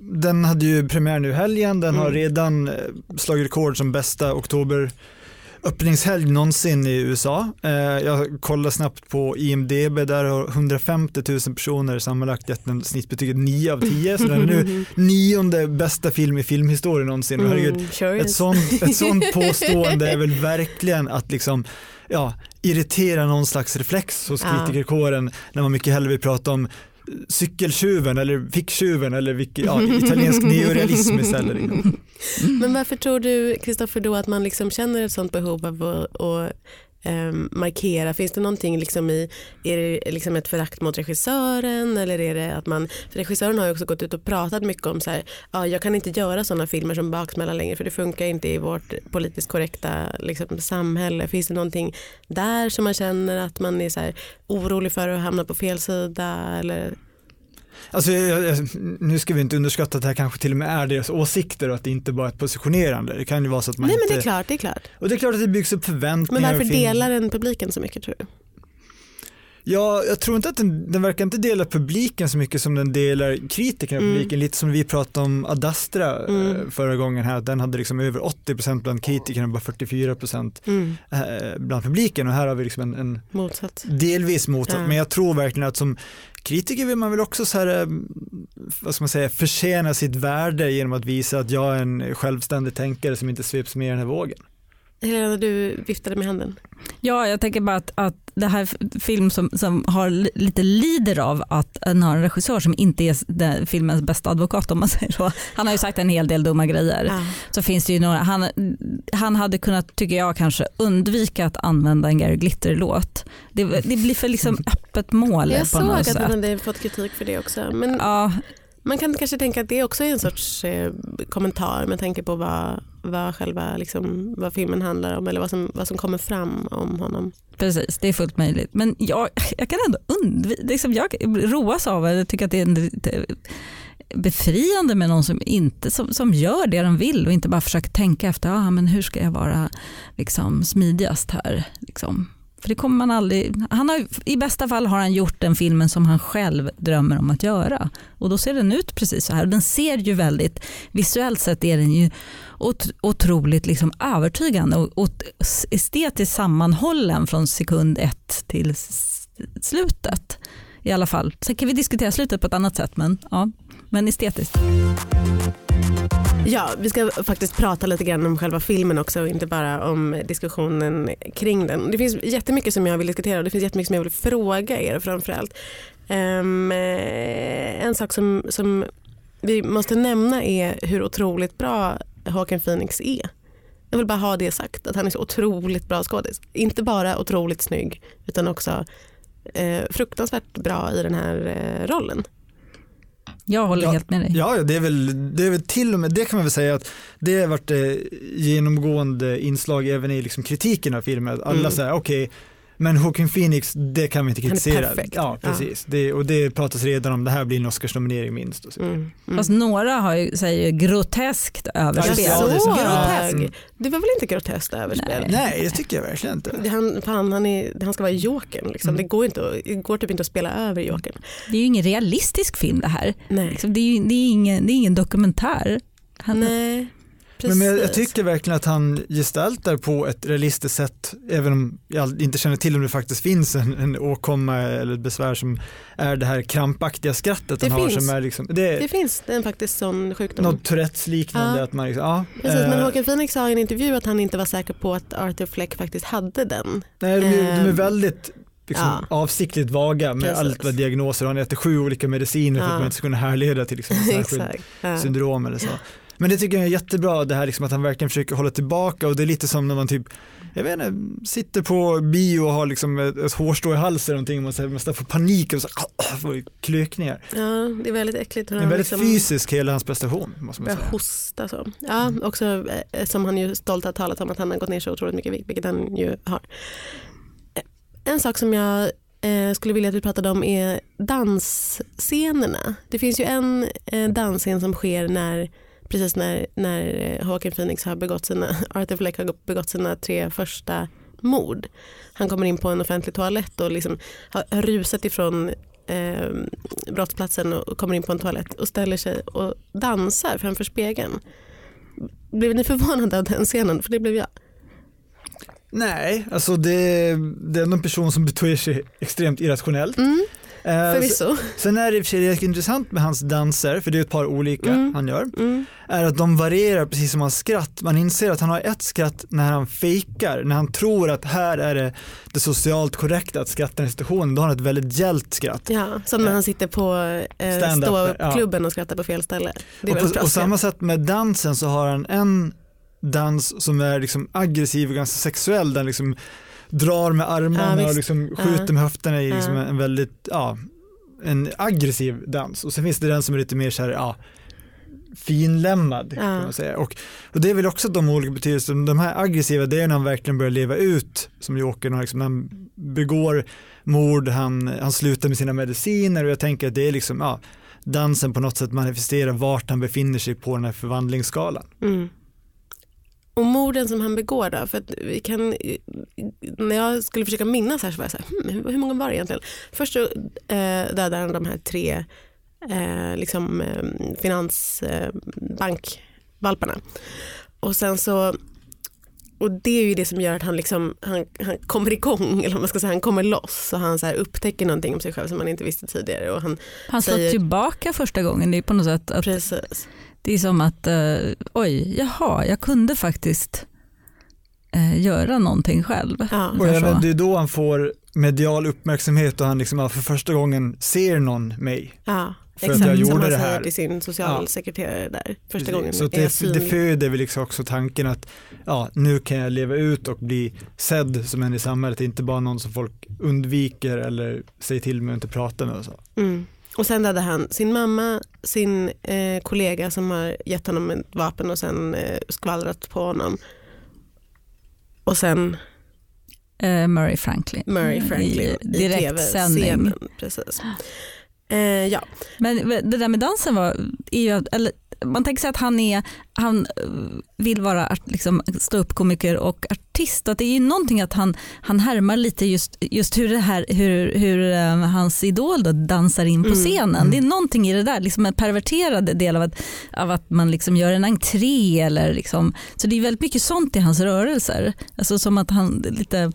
C: den hade ju premiär nu helgen. Den har
A: Mm.
C: redan eh, slagit rekord som bästa oktober öppningshelg någonsin i USA. Eh, jag kollade snabbt på IMDB, där har 150 000 personer sammanlagt gett den snittbetyget 9 av 10. Så den är nu nionde bästa film i filmhistorien någonsin. Herregud,
A: Mm, sure
C: ett sånt, ett sånt påstående är väl verkligen att liksom, ja, irritera någon slags reflex hos kritikerkåren när man mycket hellre vill prata om cykeltjuven eller ficktjuven eller vilket, ja, italiensk neorealism istället. Liksom.
A: Men varför tror du Kristoffer då att man liksom känner ett sånt behov av att, att eh, markera? Finns det någonting liksom i, är det liksom ett förakt mot regissören eller är det att man, för regissören har ju också gått ut och pratat mycket om så här, ja, jag kan inte göra sådana filmer som Baksmälla längre för det funkar inte i vårt politiskt korrekta liksom, samhälle. Finns det någonting där som man känner att man är så här, orolig för att hamna på fel sida eller?
C: Alltså, nu ska vi inte underskatta att det här kanske till och med är deras åsikter och att det inte bara är ett positionerande. Det kan ju vara så att man
A: Nej men
C: inte...
A: det är klart, det är klart.
C: Och det är klart att det byggs upp
A: Men
C: förväntningar.
A: varför
C: och fin-
A: delar den publiken så mycket tror du?
C: Ja, jag tror inte att den, den verkar inte dela publiken så mycket som den delar kritikerna
A: Mm.
C: publiken. Lite som vi pratade om Ad Astra eh,
A: Mm.
C: förra gången här. Den hade liksom över 80% bland kritikerna och bara 44%
A: Mm.
C: eh, bland publiken. Och här har vi liksom en, en
A: Motsatt.
C: delvis motsatt.
A: Ja.
C: Men jag tror verkligen att som kritiker vill man väl också så här, eh, vad ska man säga, förtjäna sitt värde genom att visa att jag är en självständig tänkare som inte sveps med i den här vågen.
A: Helena, du viftade med handen.
B: Ja, jag tänker bara att, att det här film som, som har li- lite lider av att den har en regissör som inte är filmens bästa advokat om man säger så. Han har ju sagt en hel del dumma grejer.
A: Ja.
B: Så finns det ju några, han, han hade kunnat, tycker jag, kanske undvika att använda en Gary Glitter-låt. Det, det blir för liksom öppet mål
A: Jag
B: på
A: såg
B: något
A: att
B: sätt.
A: han hade fått kritik för det också. Men
B: Ja,
A: man kan kanske tänka att det också är en sorts eh, kommentar med tanke på vad, vad själva liksom, vad filmen handlar om eller vad som, vad som kommer fram om honom.
B: precis. Det är fullt möjligt. Men jag, jag kan ändå undvika, liksom jag roas av det. Jag tycker att det är en, befriande med någon som, inte, som, som gör det de vill och inte bara försöker tänka efter ah, men hur ska jag vara liksom, smidigast här. Liksom. För det kommer man aldrig, han har, I bästa fall har han gjort den filmen som han själv drömmer om att göra. Och då ser den ut precis så här. Den ser ju väldigt, visuellt sett är den ju ot, otroligt liksom övertygande och, och estetiskt sammanhållen från sekund ett till slutet. I alla fall. Sen kan vi diskutera slutet på ett annat sätt men, ja, men estetiskt.
A: Ja, vi ska faktiskt prata lite grann om själva filmen också och inte bara om diskussionen kring den. Det finns jättemycket som jag vill diskutera och det finns jättemycket som jag vill fråga er framförallt. Um, en sak som, som vi måste nämna är hur otroligt bra Håkan Phoenix är. Jag vill bara ha det sagt, att han är så otroligt bra skådis. Inte bara otroligt snygg utan också eh, fruktansvärt bra i den här eh, rollen.
B: Jag håller
C: Ja,
B: helt med dig.
C: Ja, ja, det är väl, det är väl till och med, det kan man väl säga att det har varit eh, genomgående inslag även i liksom kritiken av filmen. Att alla
A: Mm.
C: säger okej, men Joaquin Phoenix, det kan vi inte
A: Han är
C: kritisera.
A: perfekt.
C: Ja, precis. Det, och det pratas redan om, det här blir en Oscarsnominering minst. Och så.
A: Mm. Mm.
B: Fast några har ju, säger ju groteskt överspel.
C: Ja, det så.
A: Groteskt.
C: Mm.
A: Det var väl inte groteskt överspel?
B: Nej.
C: Nej, det tycker jag verkligen inte.
A: Han, fan, han, är, han ska vara jokern. Liksom.
C: Mm.
A: Det, går inte det går typ inte att spela över jokern.
B: Det är ju ingen realistisk film det här.
A: Nej.
B: Liksom, det, är det, är ingen, det är ingen dokumentär. Han,
A: Nej.
C: Men, men jag,
A: Precis.
C: tycker verkligen att han gestaltar på ett realistiskt sätt, även om jag inte känner till om det faktiskt finns en, en åkomma eller ett besvär som är det här krampaktiga skrattet
A: Det
C: han har
A: finns.
C: som är liksom, det är
A: Det finns en faktiskt sån sjukdom.
C: något Tourettes liknande
A: Ja.
C: att man liksom, ja.
A: Precis, men
C: eh,
A: Håkan Phoenix sa i en intervju att han inte var säker på att Arthur Fleck faktiskt hade den.
C: nej, de, är, de är
A: ehm,
C: väldigt liksom,
A: ja.
C: avsiktligt vaga med
A: Precis.
C: allt vad diagnoser, han äter sju olika mediciner för att man inte ska kunna härleda till liksom,
A: Exakt. Ja.
C: syndrom eller så. Men det tycker jag är jättebra det här liksom att han verkligen försöker hålla tillbaka och det är lite som när man typ, jag vet inte, sitter på bio och har liksom ett, ett hårstrå i halsen eller någonting och man, så här, man får panik och så, här, får klökningar.
A: Ja, det är väldigt äckligt.
C: Det är väldigt
A: liksom
C: fysisk hela hans prestation måste man säga.
A: hosta så. Ja, också eh, som han ju stolt har talat om att han har gått ner så otroligt mycket vikt, vilket han ju har. Eh, En sak som jag eh, skulle vilja att vi pratade om är dansscenerna. Det finns ju en eh, dansscen som sker när precis när, när Joaquin Phoenix har begått sina, Arthur Fleck har begått sina tre första mord. Han kommer in på en offentlig toalett och liksom har rusat ifrån eh, brottsplatsen och kommer in på en toalett och ställer sig och dansar framför spegeln. Blev ni förvånade av den scenen? För det blev jag.
C: Nej, alltså det, det är en person som beter sig extremt irrationellt.
A: Mm, förvisso.
C: Sen är det i och för sig intressant med hans danser, för det är ett par olika
A: Mm.
C: han gör,
A: Mm.
C: är att de varierar precis som hans skratt. Man inser att han har ett skratt när han fejkar, när han tror att här är det, det socialt korrekta att skratta i en situation, då har han ett väldigt gällt skratt.
A: Ja, som när han sitter på eh, ståuppklubben och skrattar på fel ställe.
C: Och på och samma sätt med dansen så har han en dans som är liksom aggressiv och ganska sexuell, han liksom drar med
A: Ja,
C: armarna
A: visst.
C: och liksom
A: Ja.
C: skjuter med höfterna i liksom
A: Ja.
C: en väldigt, ja, en aggressiv dans. Och sen finns det den som är lite mer så här, ja, finlämmad
A: Ja.
C: kan man säga. Och, och det är väl också de olika betydelserna, de här aggressiva det är när han verkligen börjar leva ut som Jokern har liksom, han begår mord, han, han slutar med sina mediciner och jag tänker att det är liksom, ja, dansen på något sätt manifesterar vart han befinner sig på den här förvandlingsskalan.
A: Mm. Och morden som han begår då? För att vi kan, när jag skulle försöka minnas här så var jag så här, hmm, hur- många var det egentligen? Först så eh, dödar han de här tre eh, liksom, eh, finansbankvalparna. och sen så och det är ju det som gör att han, liksom, han, han kommer igång, eller man ska säga, han kommer loss och han så upptäcker någonting om sig själv som man inte visste tidigare. Och han,
B: Han slår
A: säger-
B: tillbaka första gången. Det är på något sätt att
A: precis.
B: Det är som att eh, oj, jaha, jag kunde faktiskt eh, göra någonting själv.
A: Ja.
C: Och även det är då han får medial uppmärksamhet och han liksom, ja, för första gången ser någon mig.
A: Ja,
C: För att
A: exakt.
C: jag
A: som
C: gjorde
A: han
C: det här.
A: till sin socialsekreterare där första gången.
C: Så att
A: är jag
C: det, det föder väl liksom också tanken att ja, nu kan jag leva ut och bli sedd som en i samhället, inte bara någon som folk undviker eller säger till mig att inte prata med och så.
A: Mm. Och sen hade han sin mamma, sin eh, kollega som har gett honom ett vapen och sen eh, skvallrat på honom. Och sen
B: Eh, Murray Franklin.
A: Murray Franklin
B: I
A: i
B: direktsändning.
A: Precis. Eh, ja.
B: Men det där med dansen var, är ju, eller, man tänker sig att han, är, han eh, vill vara liksom, stå upp komiker och artist. Att det är ju någonting att han, han härmar lite just, just hur, det här, hur, hur eh, hans idol då dansar in på
A: Mm.
B: scenen. Det är någonting i det där, liksom en perverterad del av att, av att man liksom gör en entré. Eller liksom, så det är väldigt mycket sånt i hans rörelser. Alltså som att han lite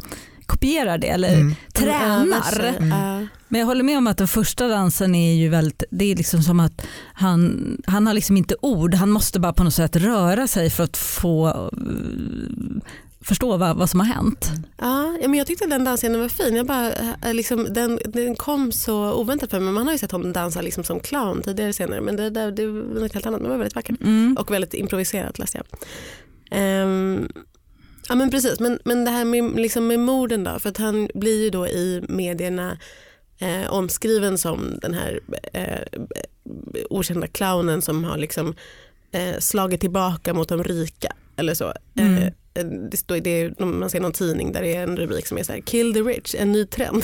B: kopierar det eller
C: Mm.
B: tränar.
A: Mm.
B: Men jag håller med om att den första dansen är ju väldigt, det är liksom som att han, han har liksom inte ord, han måste bara på något sätt röra sig för att få eh, förstå vad, vad som har hänt.
A: Ja, ja, men jag tyckte den dansscenen var fin. Jag bara, eh, liksom, den, den kom så oväntat för mig. Man har ju sett honom dansa liksom som clown tidigare senare men det, där, det var något helt annat. Men det var väldigt vackert.
B: Mm.
A: Och väldigt improviserat läste jag. Ehm, ja men precis, men, men det här med, liksom med morden då, för att han blir ju då i medierna eh, omskriven som den här eh, okända clownen som har liksom eh, slagit tillbaka mot de rika eller så.
B: Mm.
A: Eh, det står, det är, man ser någon tidning där det är en rubrik som är så här kill the rich, en ny trend.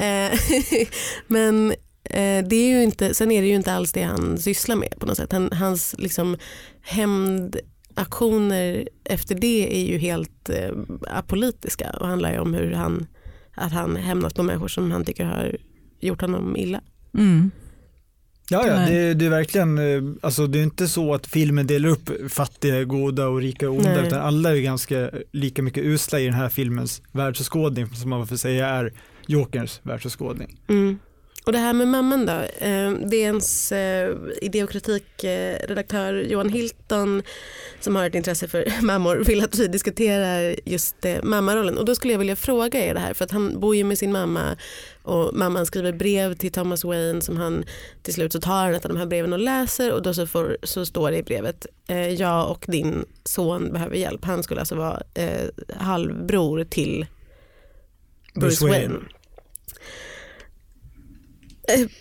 A: eh, men eh, det är ju inte, sen är det ju inte alls det han sysslar med på något sätt. Han, hans liksom hämndaktioner efter det är ju helt eh, apolitiska och handlar ju om hur han, att han hämnas på människor som han tycker har gjort honom illa.
B: Mm.
C: Ja, ja det, det är verkligen, eh, alltså det är inte så att filmen delar upp fattiga, goda och rika och onda,
A: Nej.
C: utan alla är ganska lika mycket usla i den här filmens världsåskådning, som man får säga är Jokerns världsåskådning.
A: Mm. Och det här med mamman då, eh, DNs eh, idé och kritikredaktör Johan Hilton som har ett intresse för mammor vill att vi diskuterar just eh, mammarollen och då skulle jag vilja fråga er det här för att han bor ju med sin mamma och mamman skriver brev till Thomas Wayne som han till slut så tar han ett av de här breven och läser och då så, får, så står det i brevet eh, jag och din son behöver hjälp. Han skulle alltså vara eh, halvbror till Bruce, Wayne. Eh,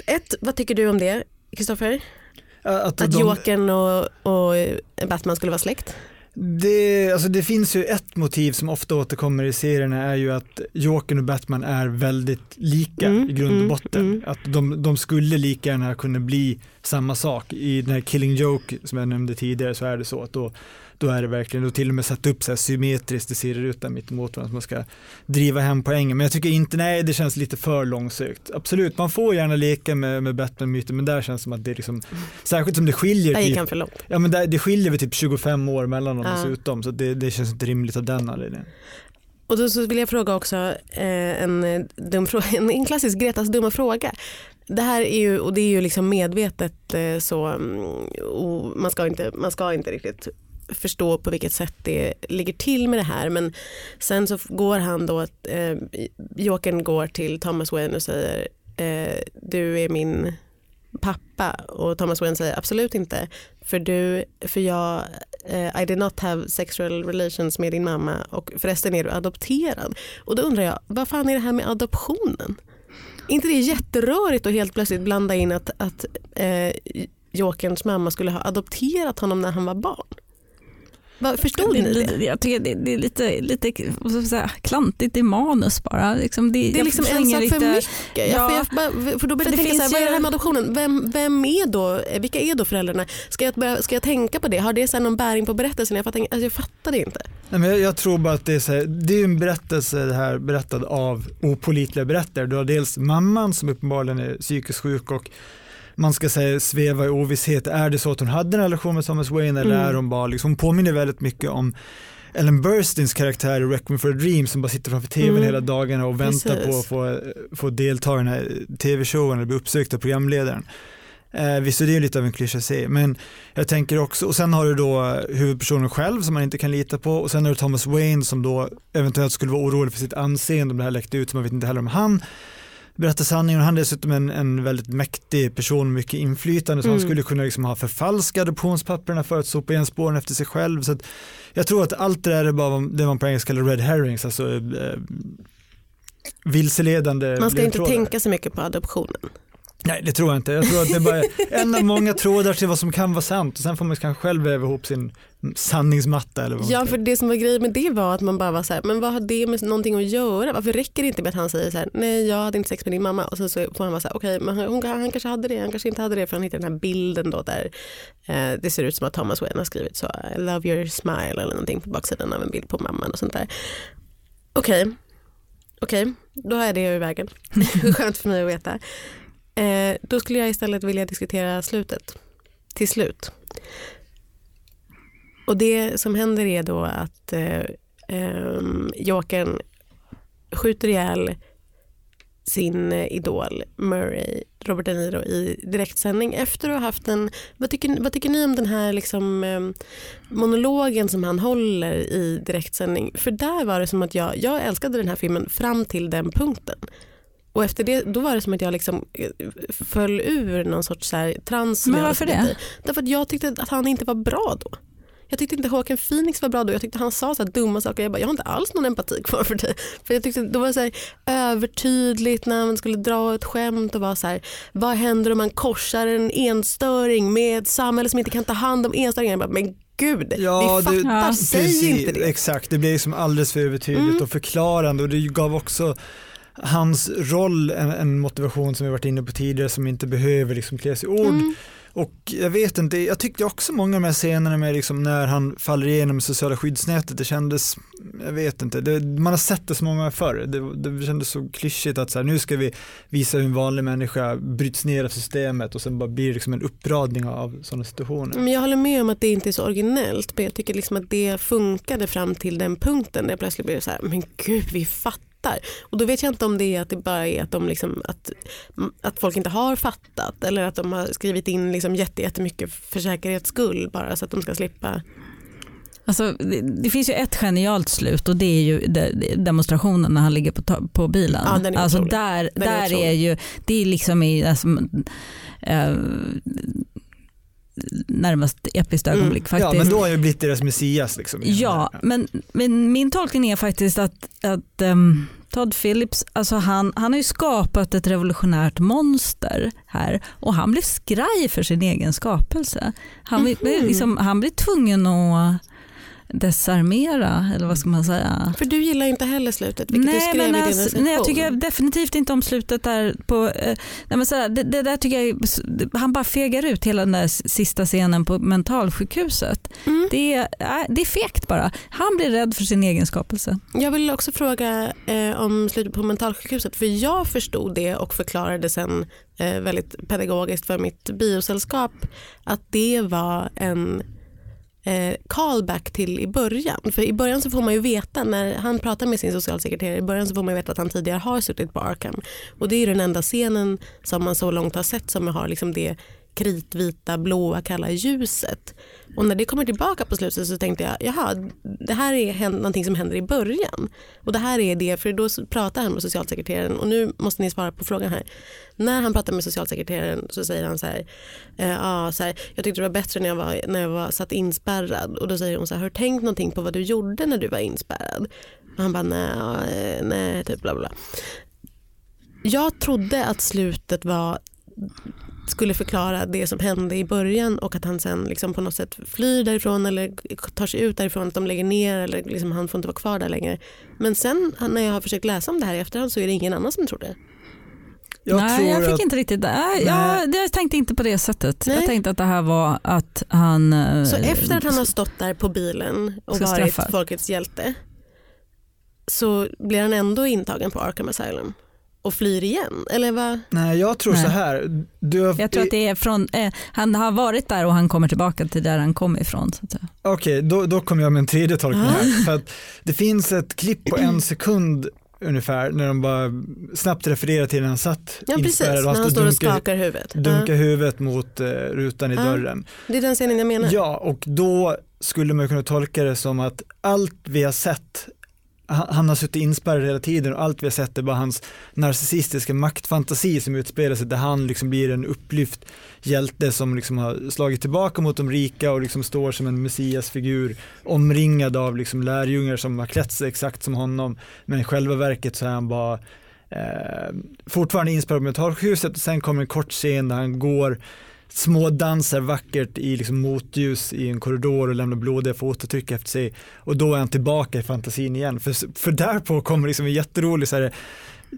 A: Ett, vad tycker du om det, Kristoffer?
C: Att,
A: Att
C: de-
A: Jokern och, och Batman skulle vara släkt?
C: Det, alltså det finns ju ett motiv som ofta återkommer i serierna är ju att Jokern och Batman är väldigt lika
A: Mm,
C: i grund och
A: mm,
C: botten.
A: mm.
C: Att de, de skulle lika gärna kunna bli samma sak. I den här Killing Joke som jag nämnde tidigare så är det så att då, då är det verkligen, då till och med satt upp så här symmetriskt i serierutan mitt emot varandra så man ska driva hem poängen. Men jag tycker inte, nej det känns lite för långsökt. Absolut, man får gärna leka med, med Batman-myten men där känns det som att det är liksom, särskilt som det skiljer
A: Där gick
C: typ
A: han för långt.
C: Ja men det, det skiljer väl typ 25 år mellan dem
A: Ja.
C: dessutom så det, det känns inte rimligt av den anledningen.
A: Och då så vill jag fråga också eh, en, dum fråga, en, en klassisk Gretas dumma fråga. Det här är ju, och det är ju liksom medvetet eh, så, mm, och man, ska inte, man ska inte riktigt förstå på vilket sätt det ligger till med det här men sen så går han då, eh, Jokern går till Thomas Wayne och säger eh, du är min pappa och Thomas Wayne säger absolut inte för du, för jag, eh, I did not have sexual relations med din mamma och förresten är du adopterad. Och då undrar jag, vad fan är det här med adoptionen? Är inte det jätterörigt att helt plötsligt blanda in att, att eh, Jokerns mamma skulle ha adopterat honom när han var barn? Förstod
B: det,
A: ni det?
B: det? Jag tycker det, det är lite, lite säga, klantigt i manus bara. Liksom det,
A: Det är liksom en sak för mycket.
B: Ja.
A: Ja. För, jag, för då börjar
B: För
A: jag
B: det
A: tänka så här, vad är det här med adoptionen? Vem, vem är då, vilka är då föräldrarna? Ska jag, börja, ska jag tänka på det? Har det någon bäring på berättelsen? Jag fattar, alltså jag fattar det inte.
C: Nej, men jag, jag tror bara att det är, så här, det är en berättelse det här berättad av opolitliga berättare. Du har dels mamman som uppenbarligen är psykiskt sjuk och man ska säga sväva i ovisshet. Är det så att hon hade en relation med Thomas Wayne eller
A: Mm.
C: är hon bara, liksom, hon påminner väldigt mycket om Ellen Burstins karaktär i Requiem for a Dream som bara sitter framför tvn
A: Mm.
C: hela dagarna och väntar
A: Precis.
C: på att få, få delta i den här tv-showen eller bli uppsökt av programledaren. Eh, visst är det lite av en klyscha att säga, men jag tänker också, och sen har du då huvudpersonen själv som man inte kan lita på och sen har du Thomas Wayne som då eventuellt skulle vara orolig för sitt anseende om det här läckte ut, så man vet inte heller om han berättar sanningen. Han är dessutom en, en väldigt mäktig person mycket inflytande så
A: Mm.
C: han skulle kunna liksom ha förfalskat adoptionspapperna för att sopa igen spåren efter sig själv. Så jag tror att allt det där är bara det man på engelska kallar red herrings, alltså eh, vilseledande
A: Man ska inte tänka så mycket på adoptionen.
C: Nej, det tror jag inte. Jag tror att det är bara en av många trådar till vad som kan vara sant och sen får man kanske själv väva ihop sin sanningsmatta eller vad
A: Ja, för det som var grejen med det var att man bara var så här, men vad har det med någonting att göra? Varför räcker det inte med att han säger så här, nej jag hade inte sex med din mamma och sen så får han vara så här, okej, men han, hon, han kanske hade det, han kanske inte hade det för han hittar den här bilden då där eh, det ser ut som att Thomas Wayne har skrivit så, I love your smile eller någonting på baksidan av en bild på mamman och sånt där. Okej, okej, då har jag det ur vägen. Skönt för mig att veta. Eh, då skulle jag istället vilja diskutera slutet. Till slut. Och det som händer är då att eh, ehm, Jokern skjuter ihjäl sin eh, idol Murray, Robert De Niro i direktsändning efter att ha haft en, vad tycker, vad tycker ni om den här liksom, eh, monologen som han håller i direktsändning? För där var det som att jag, jag älskade den här filmen fram till den punkten. Och efter det, då var det som att jag liksom eh, föll ur någon sorts så här trans.
B: Men varför det?
A: Därför att jag tyckte att han inte var bra då. Jag tyckte inte Håkan Phoenix var bra då. Jag tyckte han sa så här dumma saker. Jag bara, jag har inte alls någon empati kvar för dig. För jag tyckte det var så här övertydligt när man skulle dra ett skämt och vara så här, vad händer om man korsar en enstöring med ett samhälle som inte kan ta hand om enstöringar? Jag bara, men gud,
C: Ja,
A: vi
C: det-
A: fattar,
B: Ja,
A: säg
C: Precis,
A: inte det.
C: Exakt, det blir liksom alldeles för övertydligt
A: Mm.
C: och förklarande och det gav också hans roll en, en motivation som vi varit inne på tidigare som inte behöver liksom kläs i ord.
A: Mm.
C: Och jag vet inte, jag tyckte också många av de här scenerna med liksom när han faller igenom sociala skyddsnätet, det kändes, jag vet inte, det, man har sett det så många gånger förr, det, det kändes så klyschigt att så här, nu ska vi visa hur en vanlig människa bryts ner av systemet och sen bara blir det liksom en uppradning av sådana situationer.
A: Men jag håller med om att det inte är så originellt men jag tycker liksom att det funkade fram till den punkten där jag plötsligt blev så här, men gud vi fattar. Och då vet jag inte om det är att det bara är att, de liksom, att, att folk inte har fattat eller att de har skrivit in liksom jättemycket för säkerhets skull bara så att de ska slippa
B: Alltså, det, det, finns ju ett genialt slut och det är ju demonstrationen när han ligger på, på bilen.
A: Ja, den är
B: alltså
A: otrolig.
B: där,
A: Den är
B: där
A: otrolig.
B: är ju, det är liksom i, alltså, eh, närmast episkt
A: Mm.
B: ögonblick faktiskt.
C: Ja men då har jag blivit deras Messias liksom.
B: Ja, men, men min tolkning är faktiskt att, att um, Todd Phillips, alltså han, han har ju skapat ett revolutionärt monster här och han blir skraj för sin egen skapelse. Han, blir-
A: Mhm.
B: liksom, han blir tvungen att desarmera, eller vad ska man säga?
A: För du gillar inte heller slutet vilket du
B: Nej,
A: skrev
B: men
A: i din
B: alltså,
A: recension.
B: nej, jag tycker definitivt inte om slutet där på, eh, nej, men sådär, det, det där tycker jag, han bara fegar ut hela den där sista scenen på mentalsjukhuset.
A: Mm.
B: Det, är, det är fegt bara. Han blir rädd för sin egen skapelse.
A: Jag vill också fråga eh, om slutet på mentalsjukhuset för jag förstod det och förklarade sen eh, väldigt pedagogiskt för mitt biosällskap att det var en eh, callback till i början. För i början så får man ju veta när han pratar med sin socialsekreterare i början så får man ju veta att han tidigare har suttit på Arkham. Och det är ju den enda scenen som man så långt har sett som har liksom det kritvita blåa kalla ljuset. Och när det kommer tillbaka på slutet så tänkte jag jaha det här är någonting som händer i början. Och det här är det för då pratar han med socialsekreteraren och nu måste ni svara på frågan här. När han pratar med socialsekreteraren så säger han så här, eh, ja, så här jag tyckte det var bättre när jag var, när jag var satt inspärrad och då säger hon så här har du tänkt någonting på vad du gjorde när du var inspärrad? Och han bara nej, eh, nej typ bla bla. Jag trodde att slutet var skulle förklara det som hände i början och att han sen liksom på något sätt flyr därifrån eller tar sig ut därifrån, att de lägger ner eller liksom han får inte vara kvar där längre. Men sen när jag har försökt läsa om det här i efterhand så är det ingen annan som tror det.
C: Jag
B: nej,
C: tror
B: jag fick
C: att,
B: inte riktigt det. Nej. Jag, jag tänkte inte på det sättet.
A: Nej.
B: Jag tänkte att det här var att han... eh,
A: Så efter att han har stått där på bilen och varit folkets hjälte så blir han ändå intagen på Arkham Asylum och flyr igen? Eller vad?
C: nej jag tror
B: Nej.
C: så här, du har,
B: Jag tror att det är från, eh, han har varit där och han kommer tillbaka till där han kom ifrån. Så att säga.
C: Okej, då, då kommer jag med en tredje tolkning här. För att det finns ett klipp på en sekund ungefär när de bara snabbt refererar till när han satt
A: Ja precis,
C: inspärrad
A: när
C: och
A: han
C: han
A: står och
C: dunkar,
A: skakar huvudet.
C: dunkar
A: Ja,
C: huvudet mot eh, rutan i
A: Ja.
C: dörren.
A: det är den scenen jag menar.
C: Ja, och då skulle man kunna tolka det som att allt vi har sett han har suttit inspärrad hela tiden och allt vi har sett är bara hans narcissistiska maktfantasi som utspelar sig där han liksom blir en upplyft hjälte som liksom har slagit tillbaka mot de rika och liksom står som en messiasfigur omringad av liksom lärjungar som har klätt sig exakt som honom. Men i själva verket så är han bara eh, fortfarande inspärrad. På mentalsjukhuset och sen kommer en kort scen där han går smådansar vackert i liksom motljus i en korridor och lämnar blodiga fotavtryck efter sig. Och då är han tillbaka i fantasin igen. För, för därpå kommer liksom en jätterolig så här,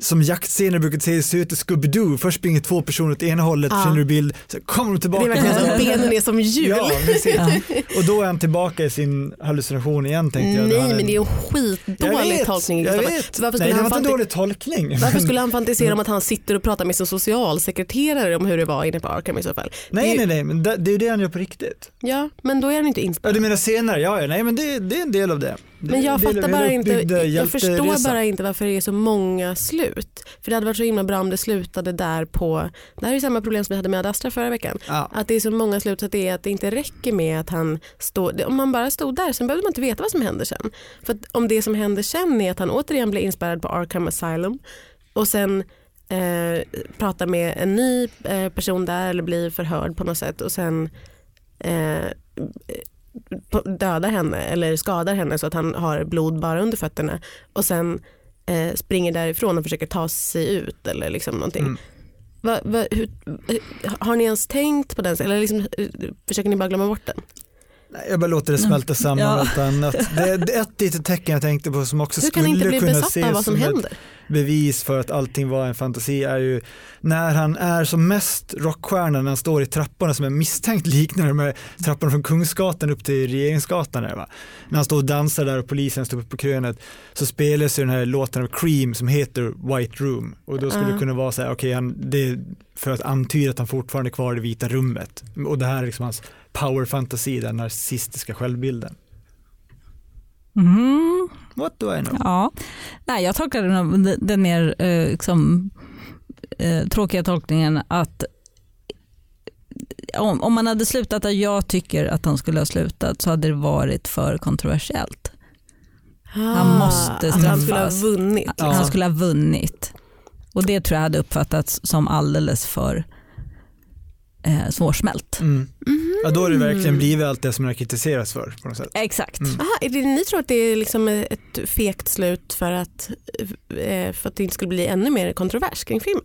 C: som jaktscener brukar se se ut i Scooby-Doo, först springer två personer åt ena hållet,
A: Ja.
C: känner du bild, så kommer de
A: Det
C: tillbaka
A: är verkligen att benen är som hjul.
C: Ja.
B: Ja.
C: Och då är han tillbaka i sin hallucination igen tänkte jag.
A: Nej
C: Han
A: men det är en
C: Jag
A: skitdålig
C: vet,
A: tolkning.
C: jag vet.
A: Varför
C: Nej
A: skulle,
C: det
A: han
C: var inte en dålig tolkning.
A: varför skulle han fantisera om att han sitter och pratar med sin socialsekreterare om hur det var inne på Arkham i så fall?
C: Nej
A: det
C: nej nej, men det, det är ju det han gör på riktigt.
A: Ja men då är han inte
C: Ja,
A: inspärrad.
C: du menar senare? Ja, ja nej men det, det är en del av det.
A: Men jag fattar bara inte, jag förstår bara inte varför det är så många slut. För det hade varit så himla bra om det slutade där på, det här är ju samma problem som vi hade med Ad Astra förra veckan.
C: Ja.
A: Att det är så många slut så att det, att det inte räcker med att han står, om man bara stod där sen behövde man inte veta vad som händer sen. För om det som händer sen är att han återigen blir inspärrad på Arkham Asylum och sen eh, pratar med en ny eh, person där eller blir förhörd på något sätt och sen eh, dödar henne eller skadar henne så att han har blod bara under fötterna och sen eh, springer därifrån och försöker ta sig ut eller liksom någonting.
C: Mm.
A: Va, va, hur, har ni ens tänkt på den eller liksom, försöker ni bara glömma bort den?
C: Nej, Jag bara låter det smälta samman
B: Ja.
C: annat. Det är ett litet tecken jag tänkte på som också
A: Hur
C: skulle kunna ses
A: vad som
C: ett- bevis för att allting var en fantasi är ju när han är som mest rockstjärna när han står i trapporna som är misstänkt liknar de här trapporna från Kungsgatan upp till Regeringsgatan. Där, va? När han står och dansar där och polisen står uppe på krönet så spelas ju den här låten av Cream som heter White Room och då skulle
A: Ja.
C: det kunna vara så här, okej, han det för att antyda att han fortfarande är kvar i det vita rummet och det här är liksom hans power-fantasi, den narcissistiska självbilden.
B: Mhm.
C: What do I know?
B: Ja, nej jag tolkar den, den mer eh, liksom, eh, tråkiga tolkningen att om, om man hade slutat där jag tycker att han skulle ha slutat så hade det varit för kontroversiellt. Han måste
A: att han skulle ha
B: straffas.
A: vunnit.
C: Ja.
B: Han skulle ha vunnit. Och det tror jag hade uppfattats som alldeles för eh, svårsmält.
C: Mm. Ja, då har det verkligen
A: Mm.
C: blivit allt det som det har kritiserats för på något sätt.
B: Exakt.
C: Mm.
A: Aha, är det, ni tror att det är liksom ett fegt slut för att, eh, för att det inte skulle bli ännu mer kontrovers kring filmen?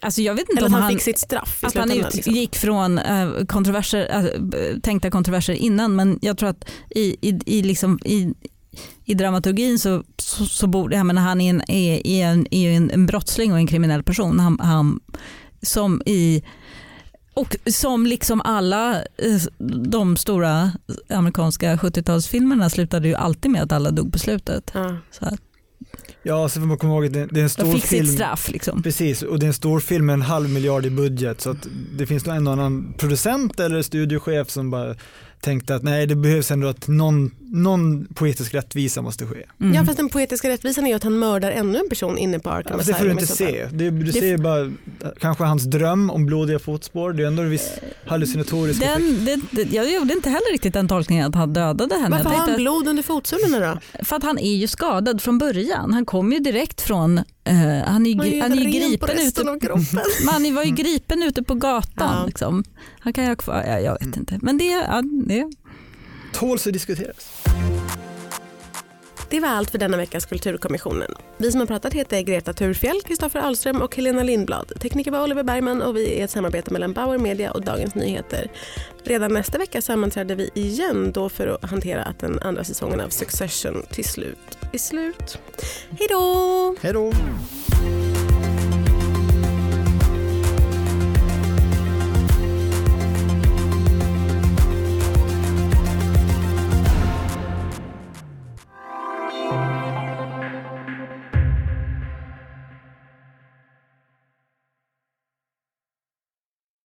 B: Alltså jag vet inte
A: Eller
B: om
A: att han,
B: han,
A: fick sitt straff i
B: att han
A: slutändan? liksom?
B: utgick från eh, kontroverser, eh, tänkta kontroverser innan men jag tror att i, i, i, liksom, i, i dramaturgin så, så, så borde, jag menar, han är, en, är, är, en, är ju en, en brottsling och en kriminell person. Han, han, som i och som liksom alla eh, de stora amerikanska 70-talsfilmerna slutade ju alltid med att alla dog på slutet.
A: Ja.
B: Så att
C: Ja, så får man komma ihåg att det, det är en stor
B: fick
C: film.
B: sitt straff. Liksom.
C: Precis, och det är en stor film med en halv miljard i budget så att det finns nog en och annan producent eller studiochef som bara tänkte att nej det behövs ändå att någon, någon poetisk rättvisa måste ske.
B: Mm.
A: ja fast den poetiska rättvisan är ju att han mördar ännu en person inne på Arkham
C: Ja, det får du inte se. Det, du
A: Det-
C: ser ju bara kanske hans dröm om blodiga fotspår. Det är ändå en viss hallucinatorisk effekt.
B: Den, det, det, jag gjorde inte heller riktigt den tolkningen att han dödade henne.
A: Varför har han blod under fotsulorna då?
B: för att han är ju skadad från början. Han kom ju direkt från, eh, han är, ju
A: Han är
B: ju gripen ute man var ju gripen ute på gatan.
A: Ja.
B: Liksom. Han kan ju ha kvar, ja, jag vet inte. Men det, ja, det
C: Tåls att diskuteras.
A: Det var allt för denna veckas Kulturkommissionen. Vi som har pratat heter Greta Thurfjell, Kristoffer Ahlström och Helena Lindblad. Tekniker var Oliver Bergman och vi är ett samarbete mellan Bauer Media och Dagens Nyheter. Redan nästa vecka sammanträder vi igen då för att hantera att den andra säsongen av Succession till slut är slut. Hej då!
C: Hej då!